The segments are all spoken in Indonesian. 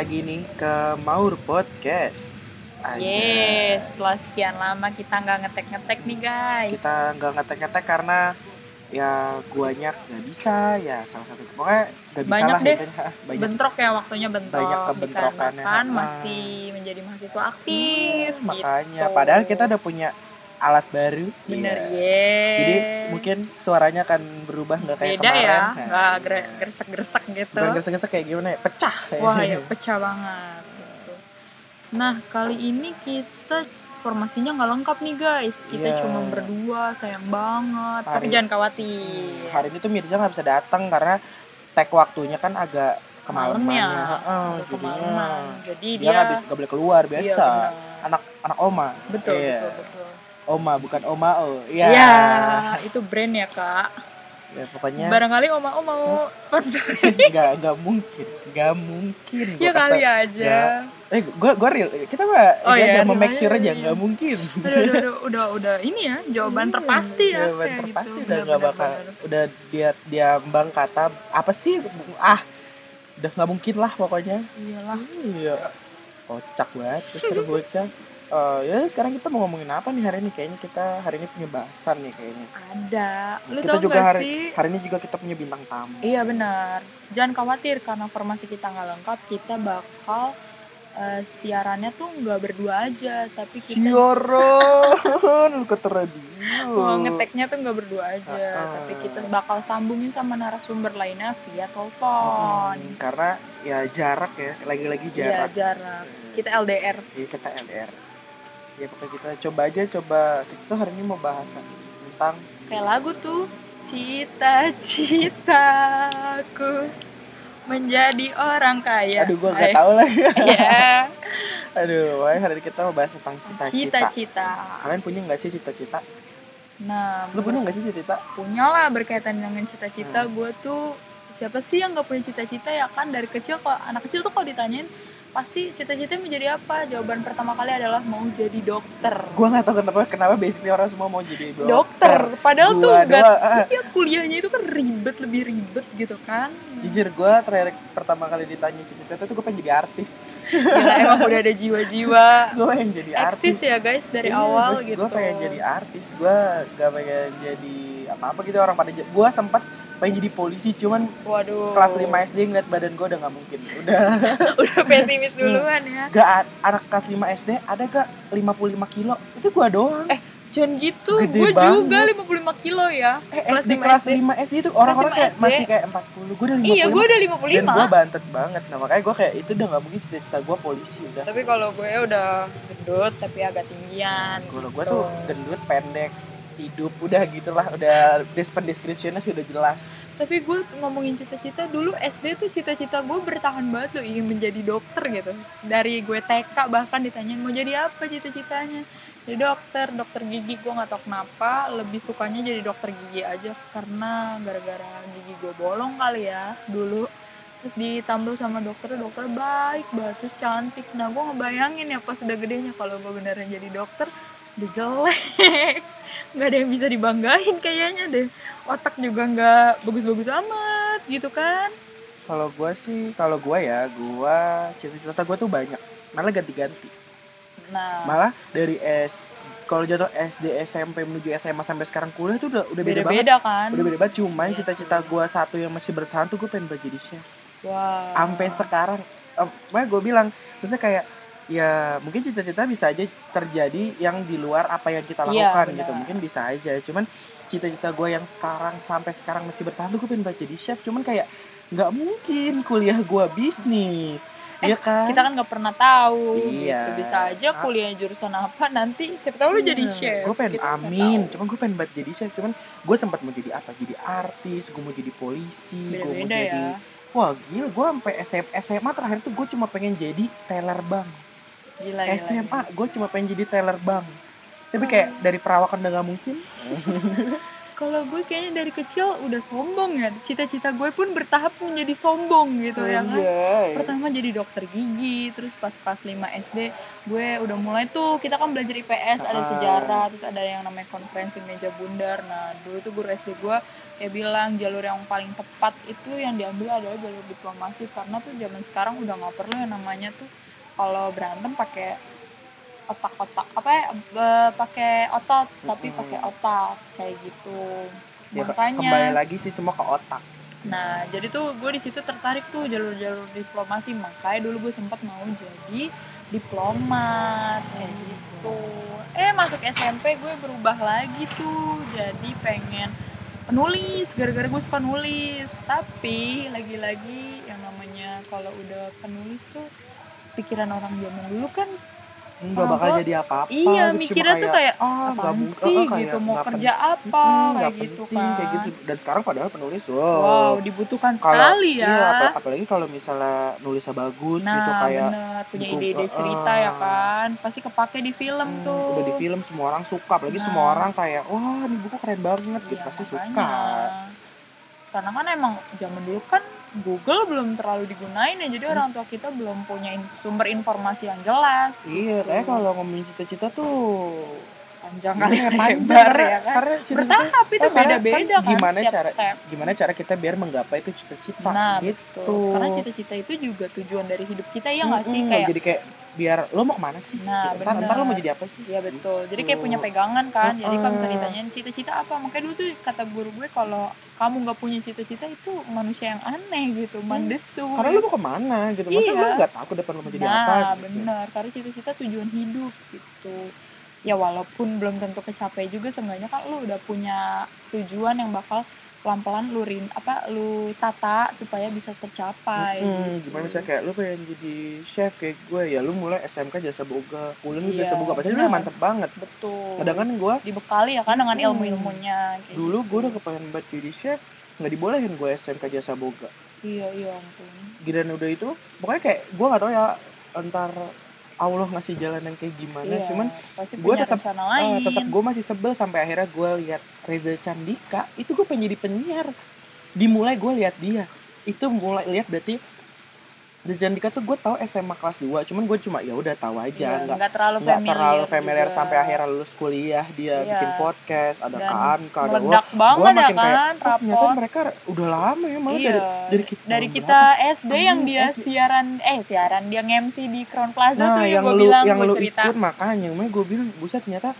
lagi nih ke Maur Podcast. Aja. Yes, setelah sekian lama kita nggak ngetek-ngetek nih guys. Kita nggak ngetek-ngetek karena ya guanya nggak bisa ya salah satu pokoknya nggak bisa Banyak lah deh. intinya. banyak bentrok ya waktunya bentrok. Banyak kebentrokannya. Ah. masih menjadi mahasiswa aktif. Hmm, makanya gitu. padahal kita udah punya alat baru bener Iya. yes. jadi mungkin suaranya akan berubah nggak kayak beda kemarin ya, Nah, nggak gere- gresek-gresek gitu. bukan gesek-gesek kayak gimana ya pecah Wah ya pecah banget. Gitu. Nah kali ini kita formasinya nggak lengkap nih guys. Kita Iya. cuma berdua, sayang banget. Tapi Hari- jangan khawatir. Hari ini tuh Mirza nggak bisa datang karena tag waktunya kan agak Malam kemalamannya ya, Heeh, Udah jadinya kemalaman. Jadi dia dia, nggak bisa nggak boleh keluar Iya, biasa benar. anak anak oma betul, Iya. betul, betul. Oma bukan oma oh iya Iya, itu brand ya kak. ya pokoknya Barangkali oma om mau sponsor. nggak nggak mungkin nggak mungkin gua ya kali aja. eh gua gua real kita mah Oh iya, aja mau real make sure aja, iya. nggak mungkin Aduh, aduh, aduh, udah udah ini ya jawaban terpasti ya. jawaban terpasti gitu. udah Benar, nggak benar, bakal udah dia dia bang kata apa sih ah udah nggak mungkin lah pokoknya Iyalah. Iya. Kocak banget Mister Bocah. Eh, ya sekarang kita mau ngomongin apa nih hari ini? Kayaknya kita hari ini punya bahasan nih kayaknya. Ada. Lu kita juga gak hari sih? hari ini juga kita punya bintang tamu. Iya benar. Jangan khawatir karena formasi kita nggak lengkap, kita bakal eh, siarannya tuh nggak berdua aja, tapi kita Siaran, lu kata radio. ngeteknya tuh nggak berdua aja, Ah. tapi kita bakal sambungin sama narasumber lainnya via telepon. Hmm, karena ya jarak ya, lagi-lagi Iya jarak. jarak. Kita LDR. Iya kita LDR. Ya pokoknya kita coba aja coba kita tuh hari ini mau bahasan tentang Kayak lagu tuh. Cita-citaku menjadi orang kaya. aduh gua gak tahu lah. Iya. aduh, wah, hari ini kita mau bahas tentang cita-cita. Cita-cita. Kalian punya nggak sih cita-cita? Nah, Lu punya nggak sih cita-cita? punya lah berkaitan dengan cita-cita Hmm. gue tuh siapa sih yang gak punya cita-cita ya kan dari kecil kok anak kecil tuh kalau ditanyain pasti cita-citanya menjadi apa jawaban pertama kali adalah mau jadi dokter Gua nggak tahu kenapa kenapa basically orang semua mau jadi dokter. dokter padahal tuh Gua gak, doang, ah. iya kuliahnya itu kan ribet lebih ribet gitu kan Jujur gue terakhir pertama kali ditanya cita-cita tuh gue pengen jadi artis. Gila, emang udah ada jiwa-jiwa Gue pengen jadi artis. eksis ya guys dari Iya, awal gua, gitu Gue pengen jadi artis. Gue gak pengen jadi apa-apa gitu orang pada. Gue sempat pengen jadi polisi cuman waduh kelas 5 SD ngeliat badan gue udah nggak mungkin. Udah udah pesimis duluan ya gak anak kelas 5 SD ada gak 55 kilo? Itu gue doang. eh jangan gitu gue juga 55 kilo ya Eh, kelas SD 5 kelas SD. 5 SD itu orang-orang 5 kayak SD. masih kayak 40. Gue udah 55. iya gue udah dan 55 gue bantet banget nah makanya gue kayak itu udah gak mungkin cita-cita gue polisi udah tapi kalau gue udah gendut tapi agak tinggian kalau gue tuh gendut pendek hidup udah gitulah udah despen descriptionnya sudah jelas. Tapi gue ngomongin cita-cita dulu SD tuh cita-cita gue bertahan banget loh ingin menjadi dokter gitu. Dari gue TK bahkan ditanyain mau jadi apa cita-citanya? Jadi dokter dokter gigi. Gue nggak tahu kenapa lebih sukanya jadi dokter gigi aja karena gara-gara gigi gue bolong kali ya dulu. Terus ditambah sama dokter dokter baik banget terus cantik. Nah gue ngebayangin ya pas udah gedenya kalau gue beneran jadi dokter udah jelek. Nggak ada yang bisa dibanggain kayaknya deh. Otak juga nggak bagus-bagus amat gitu kan. Kalau gue sih kalau gue ya gue cita-cita gue tuh banyak. Malah ganti-ganti. Nah. Malah dari S kalau jatuh SD SMP menuju SMA sampai sekarang kuliah tuh udah udah beda, banget. beda-beda kan? Udah beda banget. Cuman Iya cita-cita gue satu yang masih bertahan tuh gue pengen buat jadi chef. Wah. Sampai sekarang makanya gue bilang maksudnya kayak ya mungkin cita-cita bisa aja terjadi yang di luar apa yang kita Iya, lakukan benar. gitu mungkin bisa aja. Cuman cita-cita gue yang sekarang sampai sekarang masih bertahan tuh gue pengen jadi chef. Cuman kayak nggak mungkin kuliah gue bisnis. Eh, ya kan? kita kan nggak pernah tahu Iya. gitu. bisa aja kuliah jurusan apa nanti siapa tahu lu jadi chef. gue pengen nggak amin. cuman gue pengen buat jadi chef. Cuman gue sempat mau jadi apa? Jadi artis gue mau jadi polisi gue mau beda-beda jadi ya wah gila gue sampai SM, SMA terakhir tuh gue cuma pengen jadi teller bank gila gila SMA gue cuma pengen jadi teller bank. Tapi kayak dari perawakan udah gak mungkin. Kalau gue kayaknya dari kecil udah sombong ya. Cita-cita gue pun bertahap menjadi sombong gitu ya kan? Pertama jadi dokter gigi terus pas kelas 5 SD gue udah mulai tuh kita kan belajar IPS ada Ah. sejarah terus ada yang namanya konferensi meja bundar. Nah dulu tuh guru SD gue kayak bilang jalur yang paling tepat itu yang diambil adalah jalur diplomasi. Karena tuh zaman sekarang udah nggak perlu yang namanya tuh kalau berantem pakai otak-otak apa ya pakai otot tapi Mm-mm. pakai otak kayak gitu Ya, makanya kembali lagi sih semua ke otak Nah, jadi tuh gue di situ tertarik tuh jalur-jalur diplomasi. Makanya dulu gue sempat mau jadi diplomat kayak gitu. Eh masuk SMP gue berubah lagi tuh. Jadi pengen penulis gara-gara gue suka nulis. Tapi lagi-lagi yang namanya kalau udah penulis tuh pikiran orang zaman dulu kan nggak bakal jadi apa-apa iya gitu. Mikirnya tuh kayak nggak apaan sih kayak gitu mau kerja apa Mm, nggak kayak gitu penting, kan. kayak gitu dan sekarang padahal penulis wow, Wow, dibutuhkan kalau sekali ya. iya, apa- apalagi kalau misalnya nulisnya bagus nah, gitu kayak bener punya ide-ide uh, cerita ya kan pasti kepake di film hmm, tuh udah di film semua orang suka apalagi Nah. semua orang kayak wah ini buku keren banget gitu Iya, pasti makanya. suka karena kan emang zaman dulu kan Google belum terlalu digunain ya jadi orang tua kita belum punya in- sumber informasi yang jelas iya kayak kalau ngomongin cita-cita tuh panjang kali Iya, lebar ya kan. karena cita-cita bertahap itu Oh, beda-beda kan, gimana setiap cara step. gimana cara kita biar menggapai itu cita-cita nah gitu. betul. Karena cita-cita itu juga tujuan dari hidup kita ya nggak sih? Mm-mm, kayak jadi kayak biar lo mau ke mana sih Nah, Gitu. ntar, ntar lo mau jadi apa sih Iya betul. Jadi kayak punya pegangan kan. Jadi kalau misalnya Uh-uh. ditanyain cita-cita apa, makanya dulu tuh kata guru gue kalau kamu nggak punya cita-cita itu manusia yang aneh gitu, mandesu. Hmm. karena lo mau ke mana gitu masa Iya. lo nggak tahu depan lo mau jadi nah, apa gitu. benar. Karena cita-cita tujuan hidup gitu. Ya walaupun belum tentu kecapai juga, seenggaknya kan lu udah punya tujuan yang bakal pelan-pelan lu rin apa lu tata supaya bisa tercapai. Hmm, gitu. gimana misalnya kayak lu pengen jadi chef kayak gue ya lu mulai SMK jasa boga kuliah Iya, jasa boga pasti lu mantep banget Betul. kadang kan gue dibekali ya kan dengan Hmm. ilmu-ilmunya kayak dulu gitu. gue udah kepengen banget jadi chef nggak dibolehin gue SMK jasa boga Iya, iya ampun. giliran udah itu pokoknya kayak gue gak tau ya entar Allah ngasih jalan yang kayak gimana. Iya, cuman punya tetap- lain. tetap gue masih sebel sampai akhirnya gue lihat Reza Candika itu gue pengen jadi penyiar. Dimulai gue lihat dia. Itu mulai lihat berarti Reza Candika tuh gue tahu SMA kelas 2 cuman gue cuma ya udah tahu Iya, aja nggak nggak terlalu nggak familiar, terlalu familiar juga. sampai akhirnya lulus kuliah dia Iya. bikin podcast ada Dan Kanka ada meledak gue banget ya makin kayak kan oh, ternyata mereka udah lama ya malah iya. dari dari kita dari kita SD yang Hmm, dia SD. siaran eh siaran dia nge-MC di Crown Plaza nah tuh yang gue lu bilang yang gue lu cerita ikut makanya makanya gue bilang buset ternyata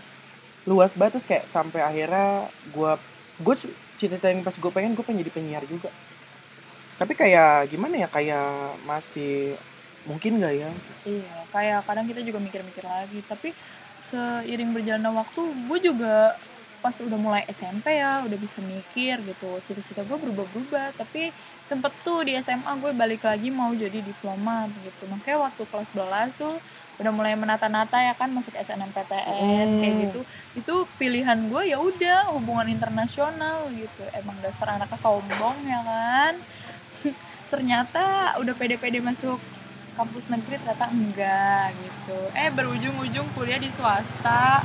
luas banget terus kayak sampai akhirnya gue gue cita-cita yang pas gue pengen gue pengen jadi penyiar juga tapi kayak gimana ya kayak masih mungkin gak ya? Iya kayak kadang kita juga mikir-mikir lagi. Tapi seiring berjalannya waktu gue juga pas udah mulai SMP ya udah bisa mikir gitu. Cita-cita gue berubah-berubah. Tapi sempet tuh di SMA gue balik lagi mau jadi diplomat gitu. Makanya waktu kelas 11 tuh udah mulai menata-nata ya kan masuk SNMPTN kayak Hmm. gitu. Itu pilihan gue ya udah hubungan internasional gitu. Emang dasar anaknya sombong ya kan ternyata udah pede-pede masuk kampus negeri ternyata enggak gitu. Eh berujung-ujung kuliah di swasta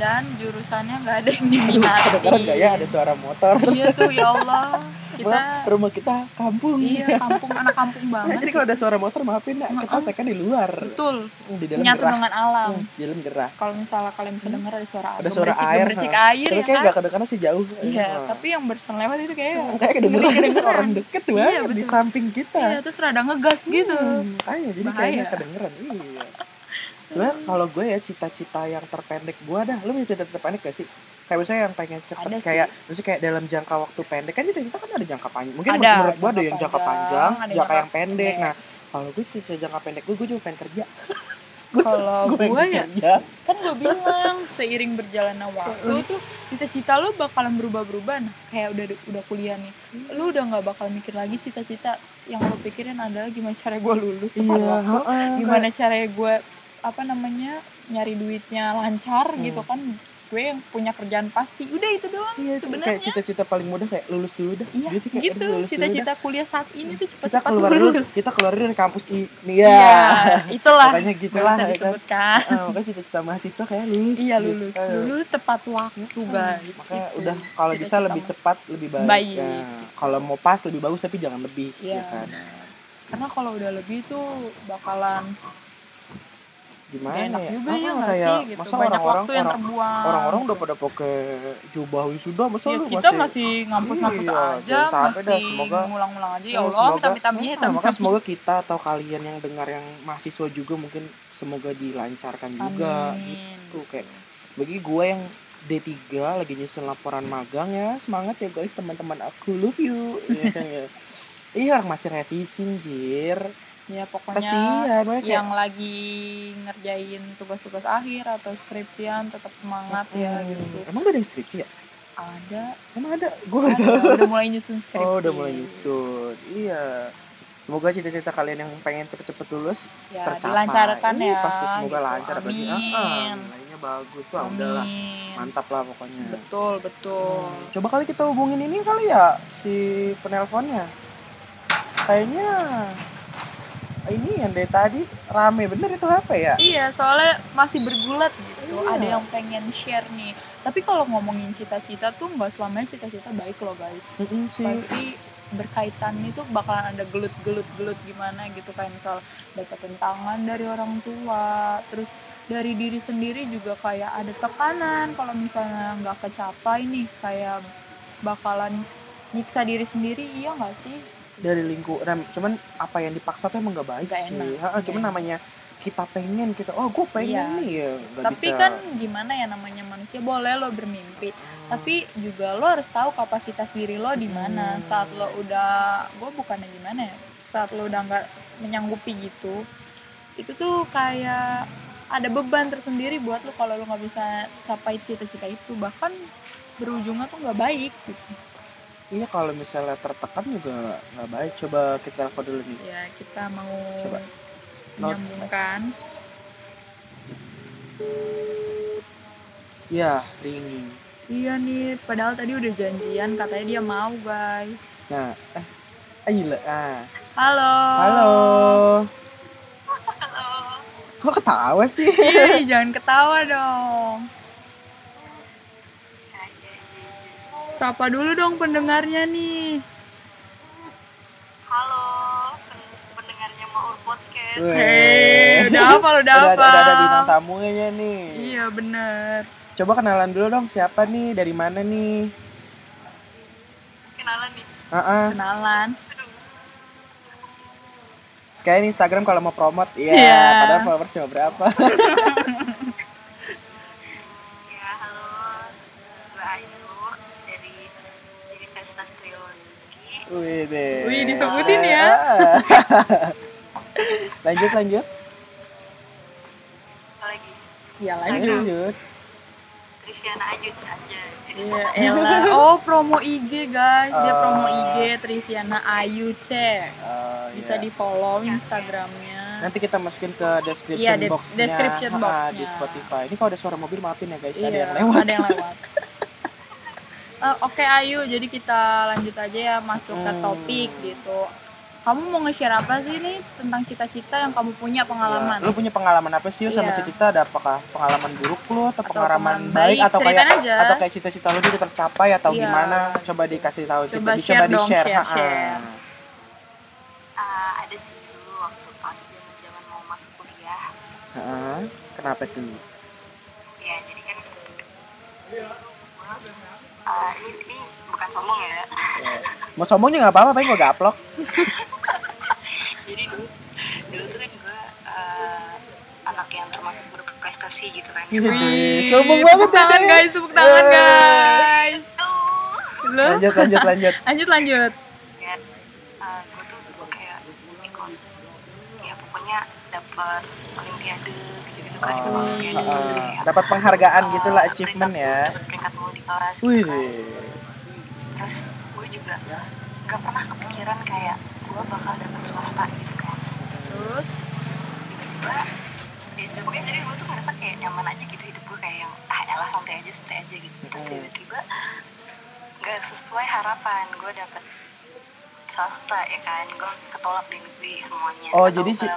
dan jurusannya nggak ada yang diminati. Kedengeran gak ya? Ada suara motor. Iya tuh ya Allah. Kita rumah kita kampung. Iya kampung anak kampung banget. jadi kalau ada suara motor maafin ya kita tekan di luar. Betul. Di dalam menyatu gerah. dengan alam. Hmm, di dalam gerah. Kalau misalnya kalian bisa dengar ada suara ada suara air. ha. air tapi ya kayak kan? kedengeran sih jauh. Iya Nah. tapi yang barusan lewat itu kayak kayak kedengeran orang deket Iya, banget di samping kita. Iya terus rada ngegas gitu. Hmm, makanya jadi kayaknya kedengeran. Iya Sebenarnya kalau gue ya cita-cita yang terpendek gue dah, lu punya cita-cita terpendek gak sih? Kayak misalnya yang pengen cepet, Ada sih. kayak maksudnya kayak dalam jangka waktu pendek kan cita-cita kan ada jangka panjang. Mungkin Ada, menurut gue ada yang jangka panjang, panjang, ada jangka yang pendek. pendek. Nah, kalau gue cita jangka pendek gue, gue cuma pengen kerja. Kalau gue ya, kerja. kan gue bilang seiring berjalannya waktu tuh cita-cita lu bakalan berubah-berubah nah kayak udah udah kuliah nih lu udah nggak bakal mikir lagi cita-cita yang lu pikirin adalah gimana cara gue lulus tepat Iya, waktu heeh, gimana cara gue apa namanya nyari duitnya lancar Hmm. gitu kan gue yang punya kerjaan pasti udah itu doang Iya, itu sebenarnya kayak cita-cita paling mudah kayak lulus dulu dah. iya gitu "Aduh, lulus cita-cita dah." kuliah saat ini tuh kita cepat-cepat keluar dulu, lulus kita keluar dari kampus ini iya ya. itulah Makanya Nggak gitulah usah ya kan. disebutkan Ah, makanya cita-cita mahasiswa kayak lulus. iya gitu. lulus Eh, lulus tepat waktu guys Makanya Gitu. udah kalau bisa lebih cepat lebih baik. Baik. Nah, kalau mau pas lebih bagus tapi jangan lebih Iya. ya kan. karena kalau udah lebih tuh bakalan Gimana gak enak ya? juga Ah, ya nggak kayak, sih gitu. Masa banyak orang-orang waktu yang orang, terbuang. orang-orang udah pada pakai jubah wisuda masa ya, lu kita masih ngampus-ngampus Iya, aja sampai dah, masih semoga- ngulang-ngulang aja. Ya Oh, Allah semoga- kita minta minta Ah, makanya semoga kita atau kalian yang dengar yang mahasiswa juga mungkin semoga dilancarkan juga gitu. Kayak bagi gue yang D3 lagi nyusun laporan magang ya semangat ya guys teman-teman aku love you. Iya kan ya? Iya orang masih revisi jir ya pokoknya kasihan mereka yang lagi ngerjain tugas-tugas akhir atau skripsian tetap semangat ya Hmm, gitu. Emang udah ada yang skripsi ya? Ada. Emang ada? Gue tahu. ada udah mulai nyusun skripsi oh udah mulai nyusun. Iya. Semoga cita-cita kalian yang pengen cepet-cepet lulus ya, tercapai. dilancarkan Ih, ya pasti semoga gitu. lancar apalagi ah, ah, amin nilainya bagus. Wah udahlah amin. Mantap lah pokoknya. Betul betul. Coba kali kita hubungin ini kali ya si penelponnya. Kayaknya ini yang dari tadi rame bener itu HP ya Iya, soalnya masih bergulat gitu. Iya. Ada yang pengen share nih. Tapi kalau ngomongin cita-cita tuh nggak selamanya cita-cita baik loh guys. Mm-mm sih Pasti berkaitan itu bakalan ada gelut-gelut-gelut gimana gitu kayak misal dapat tentangan dari orang tua, terus dari diri sendiri juga kayak ada tekanan kalau misalnya nggak kecapai nih kayak bakalan nyiksa diri sendiri iya nggak sih dari lingkup nah, cuman apa yang dipaksa tuh emang gak baik Nggak sih. enak, Ha, cuman enak. namanya kita pengen kita oh gue pengen Iya. nih. Ya nggak tapi bisa. kan gimana ya namanya manusia boleh lo bermimpi. Hmm. tapi juga lo harus tahu kapasitas diri lo di mana. Hmm. saat lo udah gue bukannya gimana ya saat lo udah nggak menyanggupi gitu itu tuh kayak ada beban tersendiri buat lo kalau lo nggak bisa capai cita-cita itu. Bahkan berujungnya tuh nggak baik gitu iya kalau misalnya tertekan juga nggak baik. Coba kita telepon dulu nih. Ya kita mau Coba. menyambungkan. Ya ringing. Iya nih padahal tadi udah janjian katanya dia mau guys. Nah eh ayo ah. Halo. Halo. Kok ketawa sih? Ih, jangan ketawa dong. Sapa dulu dong pendengarnya nih. Halo, pendengarnya Maur Podcast. Hei, udah apa lu, udah udah, apa? udah ada bintang tamunya nih Iya bener. coba kenalan dulu dong siapa nih dari mana nih Kenalan nih. ah ah. Kenalan. sekalian Instagram kalau mau promote iya Iya. padahal followers cuma berapa Ya, halo. Gue Ayu dari Universitas Triologi. Wih deh. Wih, disebutin ya. lanjut lanjut. Apa lagi? Iya Lanjut. lanjut. lanjut. Trisiana Ajun aja. Iya, elah. Oh, promo IG guys. Dia promo Oh. IG Trisiana Ayu C. Oh, Bisa iya. di follow Instagramnya. Nanti kita masukin ke description Iya, des- box-nya. description box-nya. di Spotify. Ini kalau ada suara mobil maafin ya guys, ada Iya, yang lewat. Ada yang lewat. Eh, Oke Ayu, jadi kita lanjut aja ya masuk ke Hmm. topik gitu. Kamu mau nge-share apa sih nih tentang cita-cita yang kamu punya pengalaman? Iya. Lu punya pengalaman apa sih sama Iya. Cita? Ada apakah pengalaman buruk lu atau, Atau pengalaman pengalaman baik baik, atau kayak aja. atau kayak cita-cita lu udah tercapai atau Iya. gimana? Coba dikasih tahu Coba kita, share di dong, share. share. Ah, ada sih dulu waktu pas zaman mau masuk kuliah. Ha-ha. Kenapa tuh? Ya, jadi kan Ini, ini bukan sombong ya. Mau sombong juga nggak apa-apa, paling gua gaplok. jadi dulu dulu tuh kan gue ah, anak yang termasuk berprestasi gitu kan. Iya. Wih, Sombong banget tepuk tangan Dede. guys, tepuk tangan Eh. guys. Lo? Lanjut lanjut lanjut. Lanjut lanjut. ya uh, gue tuh gue kayak ikut ya pokoknya dapat olimpiade oh, uh, dapat penghargaan gitulah achievement ya. Wih terus gue juga gak pernah kepikiran kayak gue bakal dapet swasta gitu kan. Terus? Tiba-tiba ya, ya pokoknya jadi gue tuh ngerasa kayak nyaman aja gitu hidup gue kayak yang ah elah santai aja santai aja gitu. Terus tiba-tiba gak sesuai harapan gue dapet swasta ya kan. Gue ketolak di negeri semuanya. Oh Atau jadi sih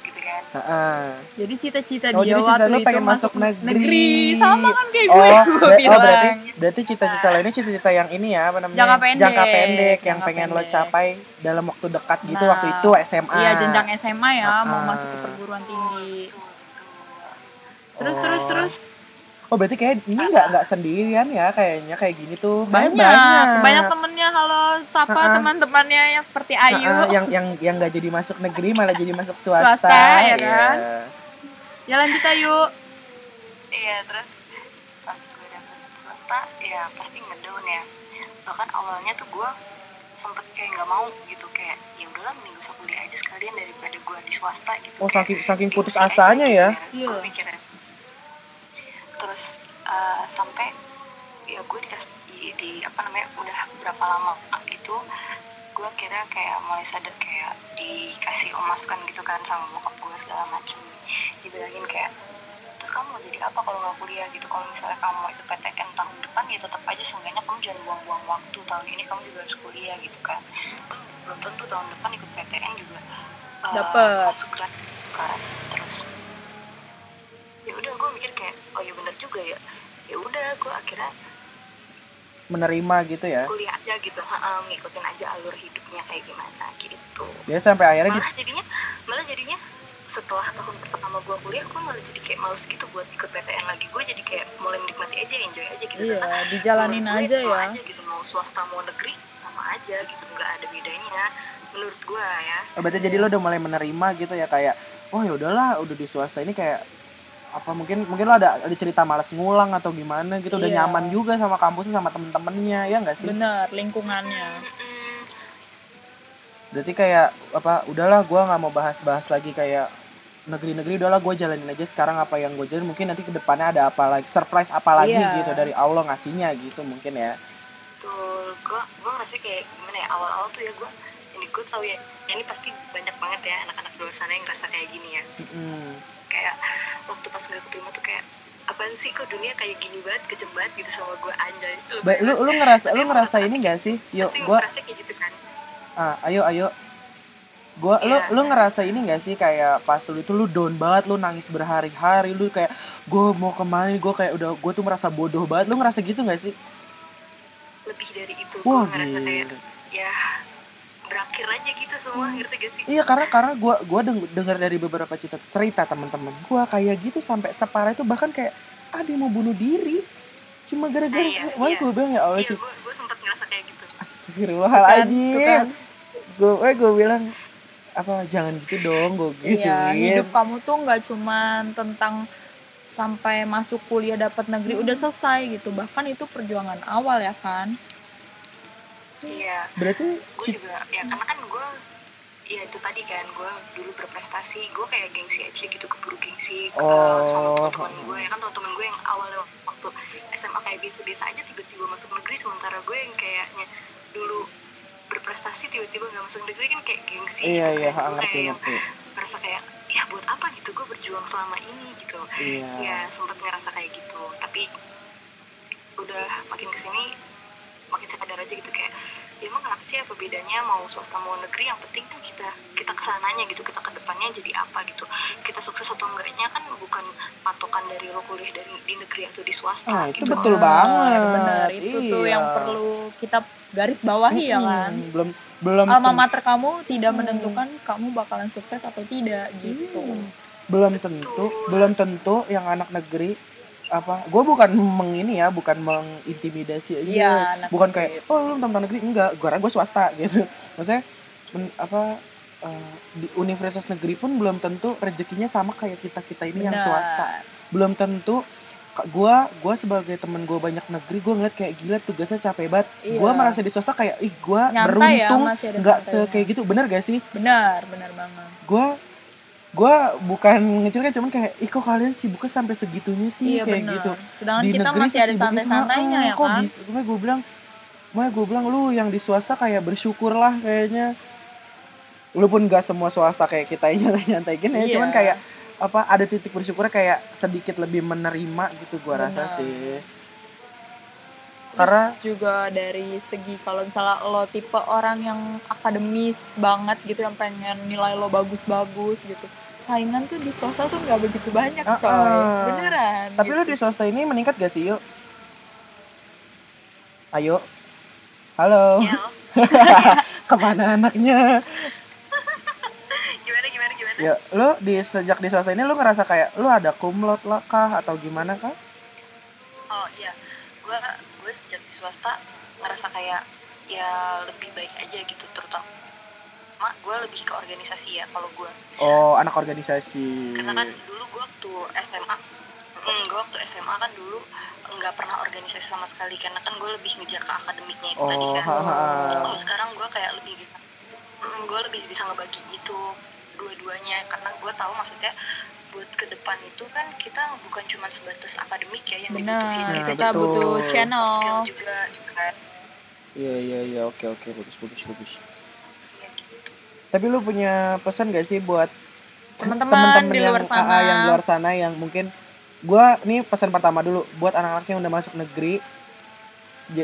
gitu kan Heeh. Jadi cita-cita Oh, dia jadi cita waktu lu itu pengen masuk negeri. Sama kan kayak Oh, gue, gue bilang. oh berarti berarti cita-cita lainnya cita-cita yang ini ya apa namanya? Jangka pendek. Jangka pendek yang Jangka pengen lo pendek. capai dalam waktu dekat gitu Nah, waktu itu SMA. Iya, jenjang SMA ya, mau Ah. masuk ke perguruan tinggi. Terus Oh. terus terus Oh, berarti kayak ini nggak nggak sendirian ya kayaknya kayak gini tuh. Kayak banyak, banyak, temennya halo sapa Ah, ah. teman-temannya yang seperti Ayu. Heeh, yang yang yang nggak jadi masuk negeri malah jadi masuk swasta, Swasta, ya Iya. kan? Ya lanjut Ayu. iya terus pas gue dapet swasta ya pasti ngedown ya bahkan awalnya tuh gue sempet kayak nggak mau gitu kayak ya udahlah mending gue kuliah aja sekalian daripada gue di swasta gitu Oh, Kayak, saking saking putus asanya ya. Iya. Terus eh, sampai ya gue dikasih di, di apa namanya udah berapa lama gitu gue kira kayak mulai sadar kayak dikasih emaskan gitu kan sama bokap gue segala macem. Dibilangin kayak terus kamu mau jadi apa kalau nggak kuliah? Gitu kalau misalnya kamu itu PTN tahun depan ya tetap aja seenggaknya kamu jangan buang-buang waktu. Tahun ini kamu juga harus kuliah gitu kan. Belum tentu tahun depan ikut PTN juga eh, masuk gratis kan ya gue mikir kayak oh ya bener juga ya. Ya udah gue akhirnya Menerima gitu ya. kuliah aja gitu ha, ngikutin aja alur hidupnya kayak gimana gitu. Dia sampai akhirnya di malah jadinya malah jadinya setelah tahun pertama gue kuliah gue malah jadi kayak males gitu buat ikut PTN lagi. Gue jadi kayak mulai menikmati aja enjoy aja gitu. Iya, Karena dijalanin aja ya. aja gitu mau swasta mau negeri sama aja gitu nggak ada bedanya menurut gue ya. Oh, berarti jadi lo udah mulai menerima gitu ya kayak oh ya udahlah udah di swasta ini kayak apa mungkin mungkin lo ada ada cerita malas ngulang atau gimana gitu udah Iya. nyaman juga sama kampusnya sama temen-temennya ya nggak sih Bener, lingkungannya. Berarti kayak apa udahlah gua nggak mau bahas-bahas lagi kayak negeri-negeri udahlah gue jalanin aja sekarang apa yang gue jalanin mungkin nanti ke depannya ada apa lagi surprise apa lagi Iya. gitu dari Allah ngasihnya gitu mungkin ya Betul, gue gue ngerasa kayak gimana ya awal-awal tuh ya gue ini gue tau ya ini pasti banyak banget ya anak-anak di luar sana yang ngerasa kayak gini ya Mm-mm. Kayak waktu pas gue keterima tuh kayak apaan sih kok dunia kayak gini banget kejam banget gitu sama gue anjay. Ba- lu lu ngerasa lu ngerasa ini gak sih yuk gua ngerasa kayak gitu kan. Ah ayo ayo. Gua lu Iya. lu ngerasa ini gak sih kayak pas lu itu lu down banget lu nangis berhari-hari lu kayak gue mau ke mana gue kayak udah gue tuh merasa bodoh banget. Lu ngerasa gitu gak sih? Lebih dari itu wah gue ngerasa kayak ya berakhir aja gitu semua ngerti gak sih? Iya karena karena gua gua deng- dengar dari beberapa cerita cerita teman-teman gua kayak gitu sampai separah itu bahkan kayak ah dia mau bunuh diri. Cuma gara-gara Iya, wah iya. gue bilang ya Allah iya sih gue gue sempat ngerasa kayak gitu. Astagfirullahaladzim. Tuh kan, gue gue bilang apa jangan gitu dong gue gitu Iya, hidup kamu tuh nggak cuman tentang sampai masuk kuliah dapat negeri udah selesai gitu. Bahkan itu perjuangan awal ya kan. Iya. Berarti gue juga ya karena kan gue ya itu tadi kan gue dulu berprestasi gue kayak gengsi aja gitu keburu gengsi ke Oh. sama teman-teman gue ya kan teman-teman gue yang awalnya waktu SMA kayak biasa-biasa aja tiba-tiba masuk negeri sementara gue yang kayaknya dulu berprestasi tiba-tiba nggak masuk negeri kan kayak gengsi iya gitu iya kan. ngerti ngerti. ngerasa kayak ya buat apa gitu gue berjuang selama ini gitu. Iya. Ya sempat ngerasa kayak gitu. Tapi udah makin ke sini makin sadar aja gitu kayak ya emang kenapa sih apa bedanya mau swasta mau negeri yang penting kan kita kita ke sananya gitu kita ke depannya jadi apa gitu kita sukses atau enggaknya kan bukan patokan dari lo kuliah dari di negeri atau di swasta Ah, itu gitu. betul Benar, banget. Benar, itu tuh Iya. yang perlu kita garis bawahi ya kan. Belum belum Alma mater kamu tidak menentukan kamu bakalan sukses atau tidak gitu. Hmm. belum tentu belum tentu yang anak negeri apa gue bukan mengini ya bukan mengintimidasi aja. Anak bukan kayak oh lu tentang negeri? Enggak gue gue swasta gitu. Maksudnya men- apa eh, di universitas negeri pun belum tentu rezekinya sama kayak kita kita ini yang Benar. swasta. Belum tentu gue gue sebagai temen gue banyak negeri gue ngeliat kayak gila tugasnya capek banget. Iya. gue merasa di swasta kayak ih gue ya, beruntung ada nggak se kayak gitu. Bener gak sih? Benar, benar banget. gue gue bukan ngecil kan cuman kayak ih kok kalian sibuknya sampai segitunya sih? Iya kayak benar. gitu. Sedangkan di kita negeri masih ada santai-santainya "Ah, ya kok kan. bisa? Gue gue bilang Makanya gue bilang lu yang di swasta kayak bersyukur lah kayaknya. Lu pun gak semua swasta kayak kita yang nyantai gini ya Iya. cuman kayak apa ada titik bersyukurnya kayak sedikit lebih menerima gitu gue rasa sih. Karena- juga dari segi kalau misalnya lo tipe orang yang akademis banget gitu yang pengen nilai lo bagus-bagus gitu saingan tuh di swasta tuh nggak begitu banyak coy ah. beneran Tapi gitu. lu di swasta ini meningkat gak sih, yuk? Ayo. Halo. ya Ke mana anaknya? gimana gimana gimana Ya, lu di sejak di swasta ini lu ngerasa kayak lu ada kumlot lah kah atau gimana kah? oh iya gue gue sejak di swasta ngerasa kayak ya lebih baik aja gitu terutama gue lebih ke organisasi ya kalau gue Oh, anak organisasi. karena kan dulu gue waktu SMA mm, gue waktu SMA kan dulu nggak pernah organisasi sama sekali karena kan gue lebih ngejar ke akademiknya itu tadi Oh, kan ha, ha, ha. kalau sekarang gue kayak lebih bisa mm, gue lebih bisa ngebagi gitu dua-duanya karena gue tahu maksudnya buat ke depan itu kan kita bukan cuma sebatas akademik ya yang benar dibutuhin Nah, kita betul. butuh skill channel juga juga kan Iya, iya, iya. Oke, oke. Bagus, bagus, bagus. Gitu Tapi lu punya pesan gak sih buat Teman-teman temen-temen di yang, luar sana. ah, ah, yang di luar sana yang mungkin gua nih pesan pertama dulu buat anak-anak yang udah masuk negeri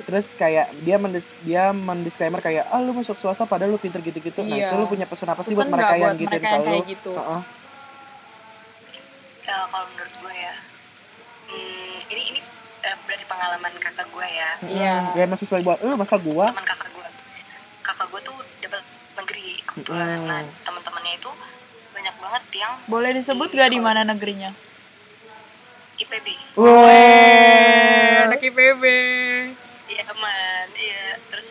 terus kayak dia mendis dia mendisclaimer kayak ah lu masuk swasta padahal lu pinter gitu-gitu nah Iya. itu lu punya pesan apa sih buat mereka yang buat gitu yang kayak gitu? Heeh. Ya, kalau menurut gue ya hmm, ini ini eh, dari pengalaman kakak gue ya Iya. ya masih sesuai buat lu masa gua teman kakak gue kakak gue tuh negeri. Kebetulan Hmm. nah teman-temannya itu banyak banget yang boleh disebut gak di mana negerinya? IPB Weh. anak IPB iya aman iya. Terus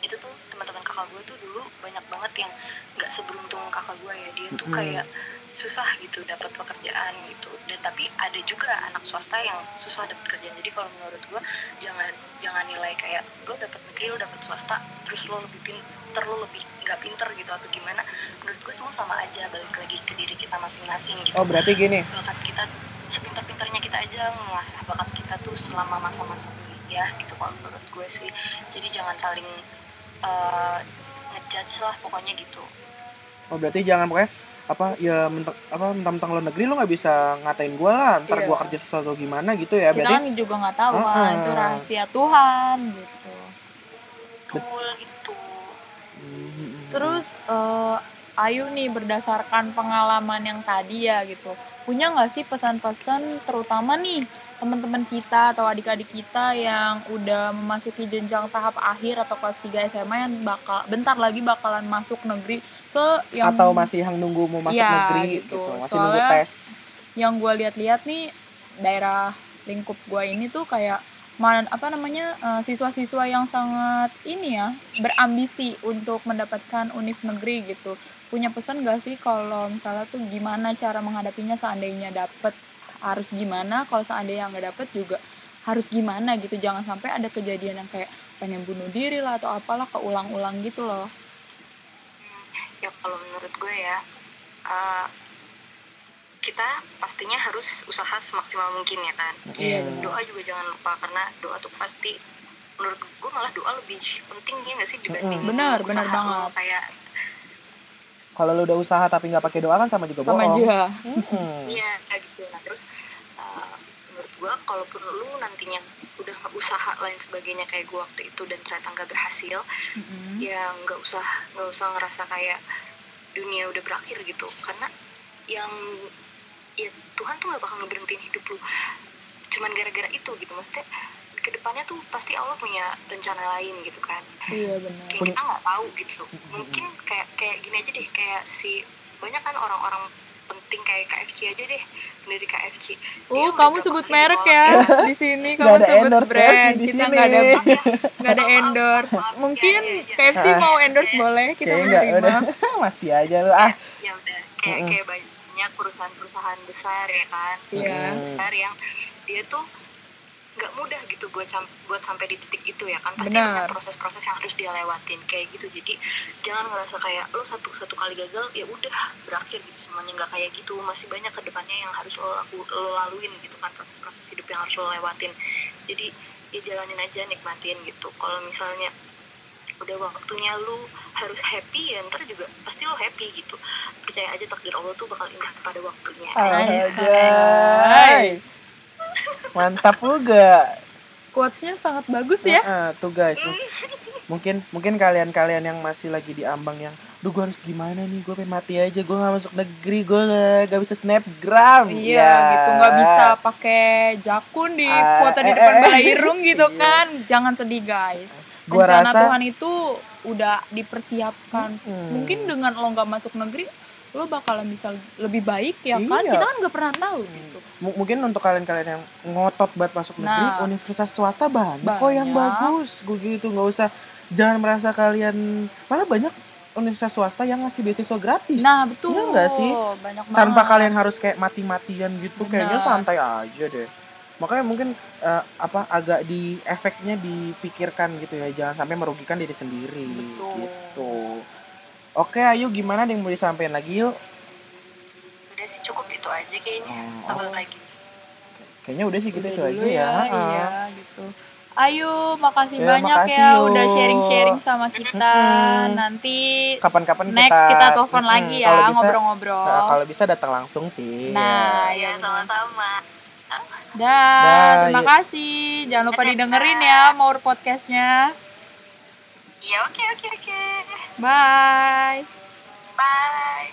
itu tuh teman-teman kakak gue tuh dulu banyak banget yang nggak seberuntung kakak gue ya. Dia tuh Mm-mm. kayak susah gitu dapat pekerjaan gitu. Dan tapi ada juga anak swasta yang susah dapat kerjaan jadi kalau menurut gue jangan jangan nilai kayak lo dapat negeri lo dapat swasta. Terus lo lebih pinter lo lebih nggak pinter gitu atau gimana menurut gue semua sama aja balik lagi ke diri kita masing-masing gitu oh berarti gini bakat kita sepintar-pintarnya kita aja mengasah bakat kita tuh selama masa-masa kuliah gitu kalau menurut gue sih jadi jangan saling eh, ngejudge lah pokoknya gitu oh berarti jangan pokoknya apa ya mentang apa mentang-mentang lo negeri lo nggak bisa ngatain gua lah ntar Iya. gua kerja sesuatu gimana gitu ya kita berarti kan juga nggak tahu kan Heeh. itu rahasia Tuhan gitu betul gitu. Terus eh, Ayu nih berdasarkan pengalaman yang tadi ya gitu. Punya nggak sih pesan-pesan terutama nih teman-teman kita atau adik-adik kita yang udah memasuki jenjang tahap akhir atau kelas 3 SMA yang bakal bentar lagi bakalan masuk negeri? So yang atau masih yang nunggu mau masuk Iya, negeri gitu. gitu, masih nunggu Soalnya- tes. yang gue lihat-lihat nih daerah lingkup gue ini tuh kayak apa namanya eh, siswa-siswa yang sangat ini ya berambisi untuk mendapatkan univ negeri gitu. Punya pesan gak sih kalau misalnya tuh gimana cara menghadapinya seandainya dapet? Harus gimana? Kalau seandainya nggak dapet juga harus gimana gitu? Jangan sampai ada kejadian yang kayak pengen bunuh diri lah atau apalah keulang-ulang gitu loh. Ya kalau menurut gue ya eh, kita pastinya harus usaha semaksimal mungkin ya kan Iya, Hmm. benar. doa juga jangan lupa karena doa tuh pasti menurut gue malah doa lebih penting ya nggak sih dibanding Mm-mm. Benar, usaha benar banget. kayak kalau lo udah usaha tapi nggak pakai doa kan sama juga sama bohong juga Hmm. Iya kayak gitu. Nah terus uh, menurut gua kalaupun lu nantinya udah usaha lain sebagainya kayak gua waktu itu dan ternyata nggak berhasil, Mm-mm. ya nggak usah nggak usah ngerasa kayak dunia udah berakhir gitu. Karena yang ya Tuhan tuh gak bakal ngeberhentiin hidup lu. Cuman gara-gara itu gitu maksudnya ke depannya tuh pasti Allah punya rencana lain gitu kan. Iya benar. Kayak kita nggak tahu gitu. Mungkin kayak kayak gini aja deh kayak si banyak kan orang-orang penting kayak KFC aja deh pendiri KFC Dia Uh, kamu sebut merek ya di sini. Kamu ada sebut endorse brand. KFC di kita sini. nggak ada nggak ada endorse. maaf, mungkin ya, ya, ya. KFC Ah. mau endorse boleh kita nggak udah. Masih aja lu. Ah. Ya udah. Kayak kayak banyak perusahaan-perusahaan besar ya kan? Iya. Mm. besar yang dia tuh nggak mudah gitu buat sam- buat sampai di titik itu ya kan? Pasti Benar. banyak proses-proses yang harus dia lewatin kayak gitu. Jadi jangan ngerasa kayak lo satu satu kali gagal ya udah berakhir gitu. Semuanya nggak kayak gitu. Masih banyak ke depannya yang harus lo laku lo laluin gitu kan? Proses-proses hidup yang harus lo lewatin. Jadi ya jalanin aja nikmatin gitu. Kalau misalnya udah waktunya lu harus happy ya ntar juga pasti lo happy gitu percaya aja takdir Allah tuh bakal indah pada waktunya Anjay. Mantap juga. quotesnya sangat bagus ya Nah, tuh guys mu- mungkin mungkin kalian-kalian yang masih lagi di ambang yang duh gue harus gimana nih gue pengen mati aja gue gak masuk negeri gue gak, gak bisa snapgram Iya Ya. gitu nggak bisa pakai jakun di Ah, foto di eh, depan eh, balai irung gitu iya. kan jangan sedih guys Gua rencana rasa- Tuhan itu udah dipersiapkan Hmm. mungkin dengan lo nggak masuk negeri lo bakalan bisa lebih baik ya kan Iya. kita kan nggak pernah tahu gitu M- mungkin untuk kalian-kalian yang ngotot buat masuk negeri Nah. universitas swasta banyak, kok yang Banyak. bagus gue gitu nggak usah jangan merasa kalian malah banyak universitas swasta yang ngasih beasiswa gratis nah betul Iya nggak sih? banyak tanpa kalian harus kayak mati-matian gitu kayaknya Benar. santai aja deh makanya mungkin eh, apa agak di efeknya dipikirkan gitu ya. Jangan sampai merugikan diri sendiri Betul. gitu. Oke ayo gimana? Yang mau disampaikan lagi yuk? Udah sih cukup itu aja kayaknya. Oh, tambah oh. lagi kayaknya udah sih gitu Udah itu aja ya, Ha-ha. iya gitu. Ayo makasih Ya, banyak makasih, ya yuk. udah sharing-sharing sama kita. Mm-mm. nanti kapan-kapan next kita kita telepon Mm-mm, lagi ya ngobrol-ngobrol. Nah, kalau bisa datang langsung sih. Nah, ya ya sama-sama Dan terima yuk. kasih. Jangan lupa didengerin ya Maur podcastnya. iya oke oke oke Bye. bye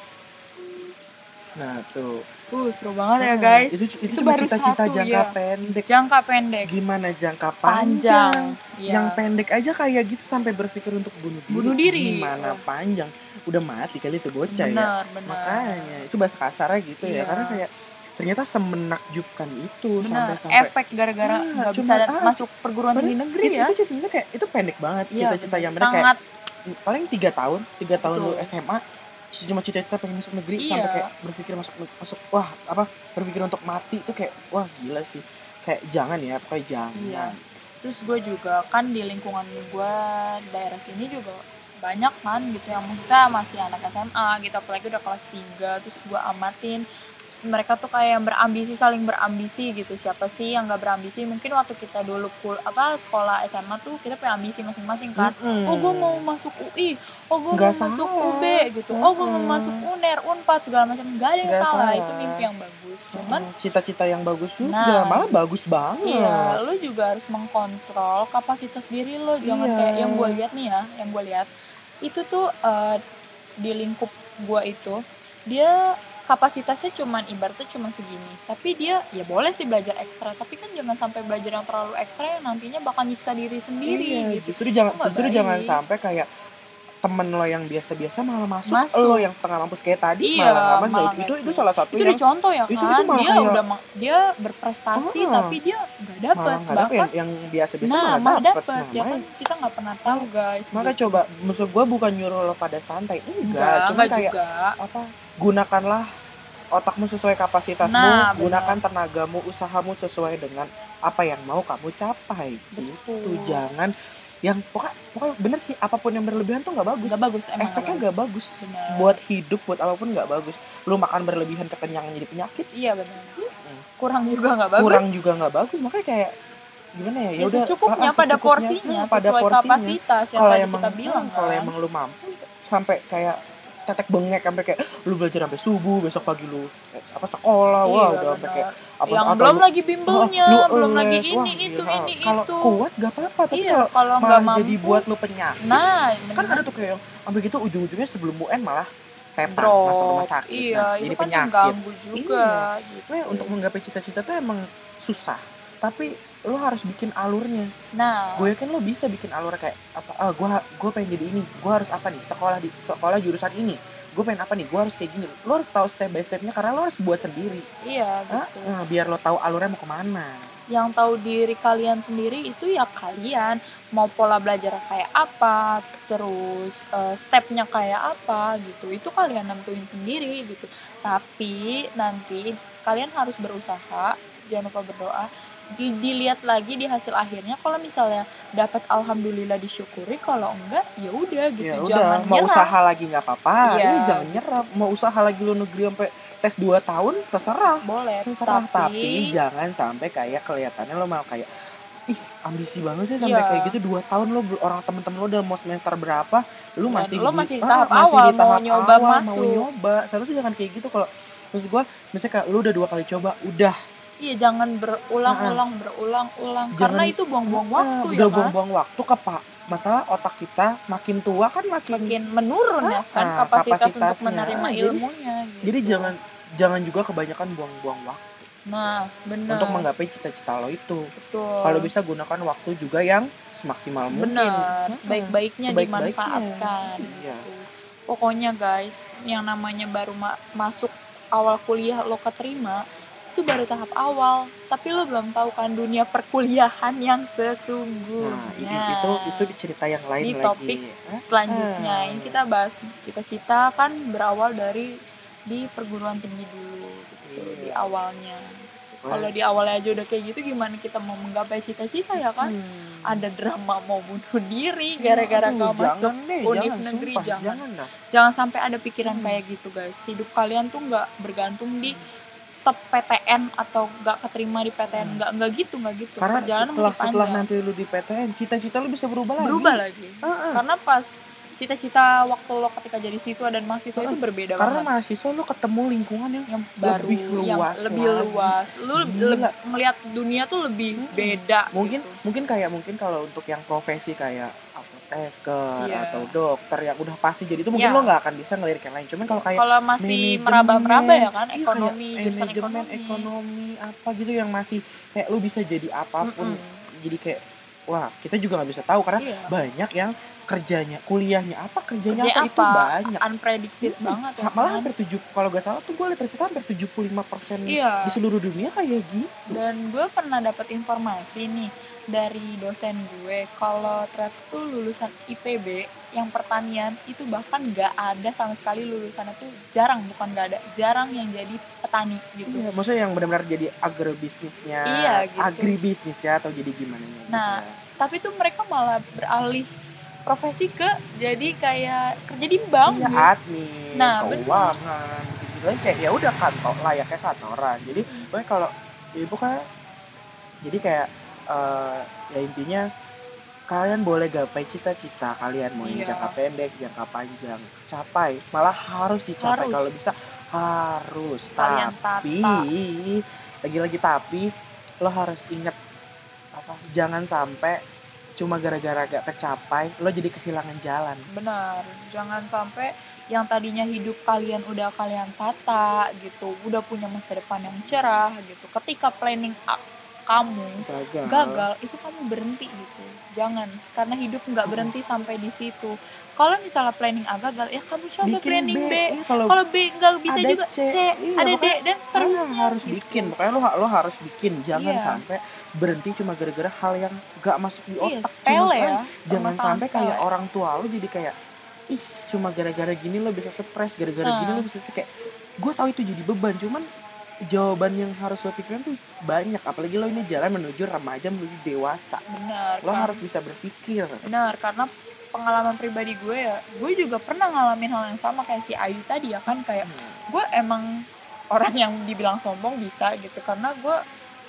nah tuh Uh, seru banget ya Ah, guys. itu itu, cuma baru cita-cita jangka ya. pendek Jangka pendek. gimana jangka Panjang. panjang, Iya. yang pendek aja kayak gitu sampai berpikir untuk bunuh diri Bunuh diri. gimana panjang udah mati kali itu bocah ya benar, benar. makanya itu bahasa kasarnya gitu ya Iya. karena kayak ternyata semenakjubkan itu sampai sampai Efek gara-gara Ah, nggak cuma- bisa ah, masuk perguruan tinggi negeri itu, ya. itu cita-cita kayak itu pendek banget Iya, cita-cita benar. yang bener kayak paling tiga tahun tiga tahun lu. SMA cuma cita-cita pengen masuk negeri Iya. sampai kayak berpikir masuk masuk wah apa berpikir untuk mati itu kayak wah gila sih kayak jangan ya pokoknya jangan Iya. Terus gue juga kan di lingkungan gue daerah sini juga banyak kan gitu yang maksudnya masih anak SMA gitu apalagi udah kelas 3 terus gue amatin terus mereka tuh kayak yang berambisi saling berambisi gitu siapa sih yang gak berambisi mungkin waktu kita dulu kul apa sekolah SMA tuh kita punya ambisi masing-masing kan Mm-mm. oh gue mau masuk UI oh gue mau Nggak masuk. UB gitu oh gue mau masuk UNER UNPAD segala macam gak ada yang Nggak salah. salah. itu mimpi yang bagus cuman Mm, cita-cita yang bagus juga Nah. malah bagus banget Iya, lo juga harus mengkontrol kapasitas diri lo. Jangan Iya. kayak yang gue lihat nih ya, yang gue lihat itu tuh eh, di lingkup gue itu dia kapasitasnya cuman ibaratnya cuma segini. Tapi dia ya boleh sih belajar ekstra, tapi kan jangan sampai belajar yang terlalu ekstra yang nantinya bakal nyiksa diri sendiri Iya, gitu. justru jangan Itu nggak justru jangan sampai kayak temen lo yang biasa-biasa malah masuk, Masuk. lo yang setengah mampus kayak tadi Iya, malah nggak masuk. malah itu itu masuk. salah satu Itu yang dicontoh ya itu- kan, itu malah dia kayak- udah dia berprestasi Ah. tapi dia nggak malah dapat nggak dapet yang, yang biasa-biasa nah malah malah dapet dapat Nah, ya kan kita nggak pernah tahu guys Maka gitu. coba maksud gue bukan nyuruh lo pada santai enggak, enggak cuma kayak juga apa gunakanlah otakmu sesuai kapasitasmu Nah, gunakan tenagamu usahamu sesuai dengan apa yang mau kamu capai. Betul. gitu. Jangan yang pokoknya pokoknya bener sih apa pun yang berlebihan tuh nggak bagus. Nggak bagus emang efeknya nggak nggak bagus. Benar. buat hidup buat apa pun nggak bagus. Lu makan berlebihan kekenyangan jadi penyakit. Iya benar. Kurang juga nggak bagus. Kurang juga nggak bagus. Makanya kayak gimana ya? Ya, ya udah secukupnya ah, ah, pada porsinya Hmm, pada sesuai porsinya. kapasitas yang kalau tadi emang kita bilang hmm, kalau kan. emang lu mampu sampai kayak tetek bengek sampai kayak lu belajar sampai subuh besok pagi lu eh, apa sekolah. Iya, wah udah sampai kayak apa yang belum lu- lagi bimbelnya Oh, lu belum lagi les, ini wah, itu gila. ini kalau itu. kuat gak apa-apa tapi iya kalau malah mampu jadi buat lu penyakit. Nah kan ada tuh kayak yang sampai gitu ujung-ujungnya sebelum UN malah Drop. masuk rumah sakit. Iya nah, itu jadi kan penyakit. juga gitu. Nah, untuk menggapai cita-cita tuh emang susah. Tapi lo harus bikin alurnya. Nah. Gue yakin lo bisa bikin alur kayak apa ah gue gue pengen jadi ini gue harus apa nih sekolah di sekolah jurusan ini gue pengen apa nih gue harus kayak gini. Lo harus tahu step by stepnya karena lo harus buat sendiri. Iya gitu ah, biar lo tahu alurnya mau ke mana. Yang tahu diri kalian sendiri itu ya kalian mau pola belajar kayak apa terus eh, stepnya kayak apa gitu itu kalian nentuin sendiri gitu. Tapi nanti kalian harus berusaha jangan lupa berdoa di, dilihat lagi di hasil akhirnya kalau misalnya dapat alhamdulillah disyukuri kalau enggak ya udah gitu. Ya jangan udah mau nyerah. usaha lagi nggak apa-apa. Iya. Iya, jangan nyerah. Mau usaha lagi lo negeri sampai tes 2 tahun terserah. Boleh terserah. tapi, tapi, jangan sampai kayak kelihatannya lo mau kayak ih ambisi banget sih sampai Iya. kayak gitu. Dua tahun lo orang temen-temen lo udah mau semester berapa lu Dan masih lo di- masih di ah, tahap masih awal, di mau tahap nyoba awal, mau masuk. nyoba. Seharusnya jangan kayak gitu. Kalau terus gua misalnya kayak lu udah dua kali coba udah iya jangan berulang-ulang berulang-ulang karena itu buang-buang waktu udah ya kan buang-buang waktu ke pak masalah otak kita makin tua kan makin, makin menurun ya kan kapasitas untuk kapasitasnya. menerima Ah, jadi- ilmunya gitu. jadi jangan jangan juga kebanyakan buang-buang waktu nah benar untuk menggapai cita-cita lo itu betul kalau bisa gunakan waktu juga yang semaksimal mungkin benar sebaik-baiknya sebaik-baiknya. dimanfaatkan Iya. gitu. pokoknya guys yang namanya baru ma- masuk awal kuliah lo keterima itu baru tahap awal tapi lo belum tahu kan dunia perkuliahan yang sesungguhnya nah itu itu di cerita yang lain Di lagi topik Hah? selanjutnya Ah. ini kita bahas cita-cita kan berawal dari di perguruan tinggi dulu gitu Iya. di awalnya Pokoknya- kalau di awalnya aja udah kayak gitu gimana kita mau menggapai cita-cita ya kan Hmm. ada drama mau bunuh diri gara-gara gak masuk deh, univ jangan, negeri, sumpah, jangan. jangan jangan sampai ada pikiran Hmm. kayak gitu guys hidup kalian tuh nggak bergantung di stop PTN atau nggak keterima di PTN nggak nggak gitu nggak gitu Hmm. Karena perjalanan setelah masih setelah nanti lu di PTN, cita-cita lu bisa berubah, berubah lagi. lagi Ah, ah. karena pas cita-cita waktu lo ketika jadi siswa dan mahasiswa itu berbeda Karena banget mahasiswa lu ketemu lingkungan yang yang baru lebih yang luas lebih lagi. luas lu Gila. le- ngelihat dunia tuh lebih Mm-mm. beda mungkin gitu. mungkin kayak mungkin kalau untuk yang profesi kayak apoteker Iya. atau dokter yang udah pasti jadi itu mungkin Iya. lo nggak akan bisa ngelirik yang lain. Cuman kalau kayak kalau masih meraba-meraba ya kan iya, ekonomi kayak jurusan manajemen ekonomi, ekonomi apa gitu yang masih kayak lu bisa jadi apa pun Mm-mm. jadi kayak wah kita juga nggak bisa tahu karena Iya. banyak yang kerjanya kuliahnya apa kerjanya Kerjanya apa, itu apa? banyak unpredicted Hmm, banget ya malah kan? hampir tujuh kalau gak salah tuh gue lihat riset hampir 75 persen Iya. di seluruh dunia kayak gitu dan gue pernah dapat informasi nih dari dosen gue kalau ternyata tuh lulusan IPB yang pertanian itu bahkan nggak ada sama sekali lulusannya tuh jarang bukan nggak ada jarang yang jadi petani gitu Iya, maksudnya yang benar-benar jadi agrobisnisnya, Iya, gitu. agribisnis ya atau jadi gimana ya? Nah, tapi tuh mereka malah beralih profesi ke jadi kayak kerja di bank iya, gitu. admin, Nah, keuangan, gitu kayak ya udah kantor layaknya kantoran. Jadi, Hmm. kalau ibu kan, jadi kayak eh, ya intinya kalian boleh gapai cita-cita kalian mau yang Iya. jangka pendek, jangka panjang, capai, malah harus dicapai Harus. kalau bisa harus. Kalian tapi lagi-lagi tapi lo harus inget apa jangan sampai cuma gara-gara gak kecapai lo jadi kehilangan jalan benar jangan sampai yang tadinya hidup kalian udah kalian tata gitu udah punya masa depan yang cerah gitu ketika planning a- kamu gagal. gagal itu kamu berhenti gitu. Jangan karena hidup nggak berhenti sampai di situ. Kalau misalnya planning A gagal ya kamu coba bikin planning B, B, Iya, kalau kalau B nggak bisa ada juga C, C, iya, ada D dan lo seterusnya harus gitu. bikin makanya lo lo harus bikin. Jangan Iya. sampai berhenti cuma gara-gara hal yang gak masuk di iya otak. Sepele Cuma ya kan jangan sampai kayak sepele. orang tua lo jadi kayak ih cuma gara-gara gini lo bisa stres gara-gara gini Nah. lo bisa kayak gue tahu itu jadi beban cuman jawaban yang harus lo pikirin tuh banyak. Apalagi lo ini jalan menuju remaja menuju dewasa. Benar lo kan? harus bisa berpikir. Benar karena pengalaman pribadi gue ya gue juga pernah ngalamin hal yang sama kayak si Ayu tadi ya kan kayak gue emang orang yang dibilang sombong bisa gitu karena gue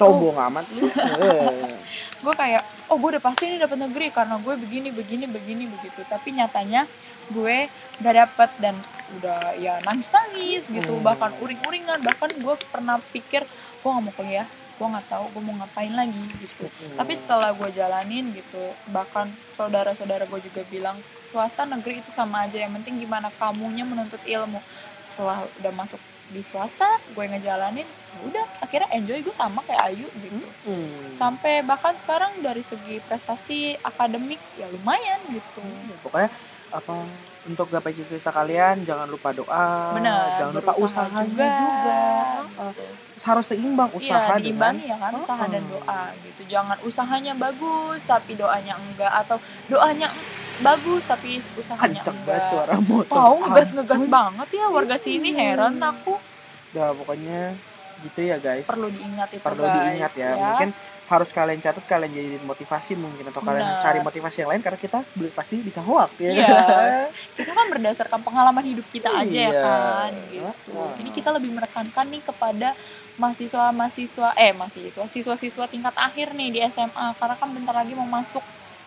sombong amat lu. Eh. gue kayak oh gue udah pasti ini dapat negeri karena gue begini begini begini begitu. Tapi nyatanya gue gak dapet dan udah ya nangis nangis gitu. Hmm. bahkan uring uringan bahkan gue pernah pikir gue gak mau kuliah. Gue nggak tahu gue mau ngapain lagi gitu. Tapi setelah gue jalanin gitu bahkan saudara-saudara gue juga bilang swasta negeri itu sama aja. Yang penting gimana kamunya menuntut ilmu. Setelah udah masuk di swasta gue ngejalanin ya udah akhirnya enjoy gue sama kayak Ayu gitu. Hmm. sampai bahkan sekarang dari segi prestasi akademik ya lumayan gitu. Pokoknya apa untuk gapai cita-cita kalian jangan lupa doa benar jangan lupa berusaha usahanya juga, Uh, harus seimbang usaha Iya, dengan ya kan usaha dan Oh. doa gitu. Jangan usahanya bagus tapi doanya enggak atau doanya bagus tapi usahanya kenceng banget enggak. suara motor Tahu ngegas-ngegas Ampun. banget ya warga sini heran aku. Udah pokoknya gitu ya guys Perlu diingat itu perlu guys. diingat ya. mungkin harus kalian catat kalian jadi motivasi mungkin atau kalian Benar. cari motivasi yang lain karena kita belum pasti bisa hoak ya Iya. Itu kan berdasarkan pengalaman hidup kita aja ya Iya. kan gitu. Ini kita lebih menekankan nih kepada mahasiswa-mahasiswa eh mahasiswa siswa-siswa tingkat akhir nih di SMA karena kan bentar lagi mau masuk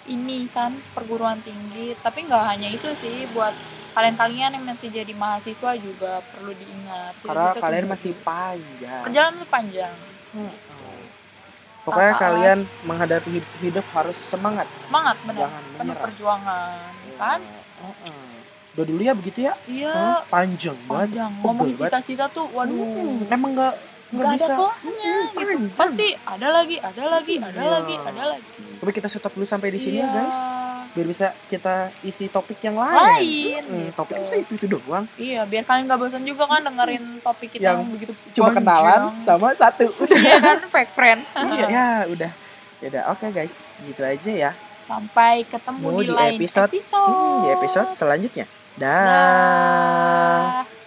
ini kan perguruan tinggi tapi nggak hanya itu sih buat kalian-kalian yang masih jadi mahasiswa juga perlu diingat karena kalian masih panjang perjalanan panjang Hmm. Pokoknya Kakak kalian menghadapi hid- hidup harus semangat, semangat benar jangan penuh menyerah. perjuangan kan Heeh. Udah dulu ya begitu ya? iya Hah? Panjang banget. panjang banget. cita-cita tuh waduh Hmm, Emang nggak nggak nggak ada bisa. kelahnya gitu Panjang. pasti ada lagi ada lagi ada Iya. lagi ada lagi Tapi kita stop dulu sampai di sini ya Iya. guys. Biar bisa kita isi topik yang lain. lain Hmm, gitu. topik bisa itu itu doang. iya biar kalian gak bosan juga kan dengerin topik kita Yang yang, begitu Cuma kenalan sama satu. Udah. iya kan fake friend Iya, ya udah. Ya udah, oke guys. Gitu aja ya. sampai ketemu Mau di, di lain episode- episode, Hmm, di episode selanjutnya. Dah. Dah.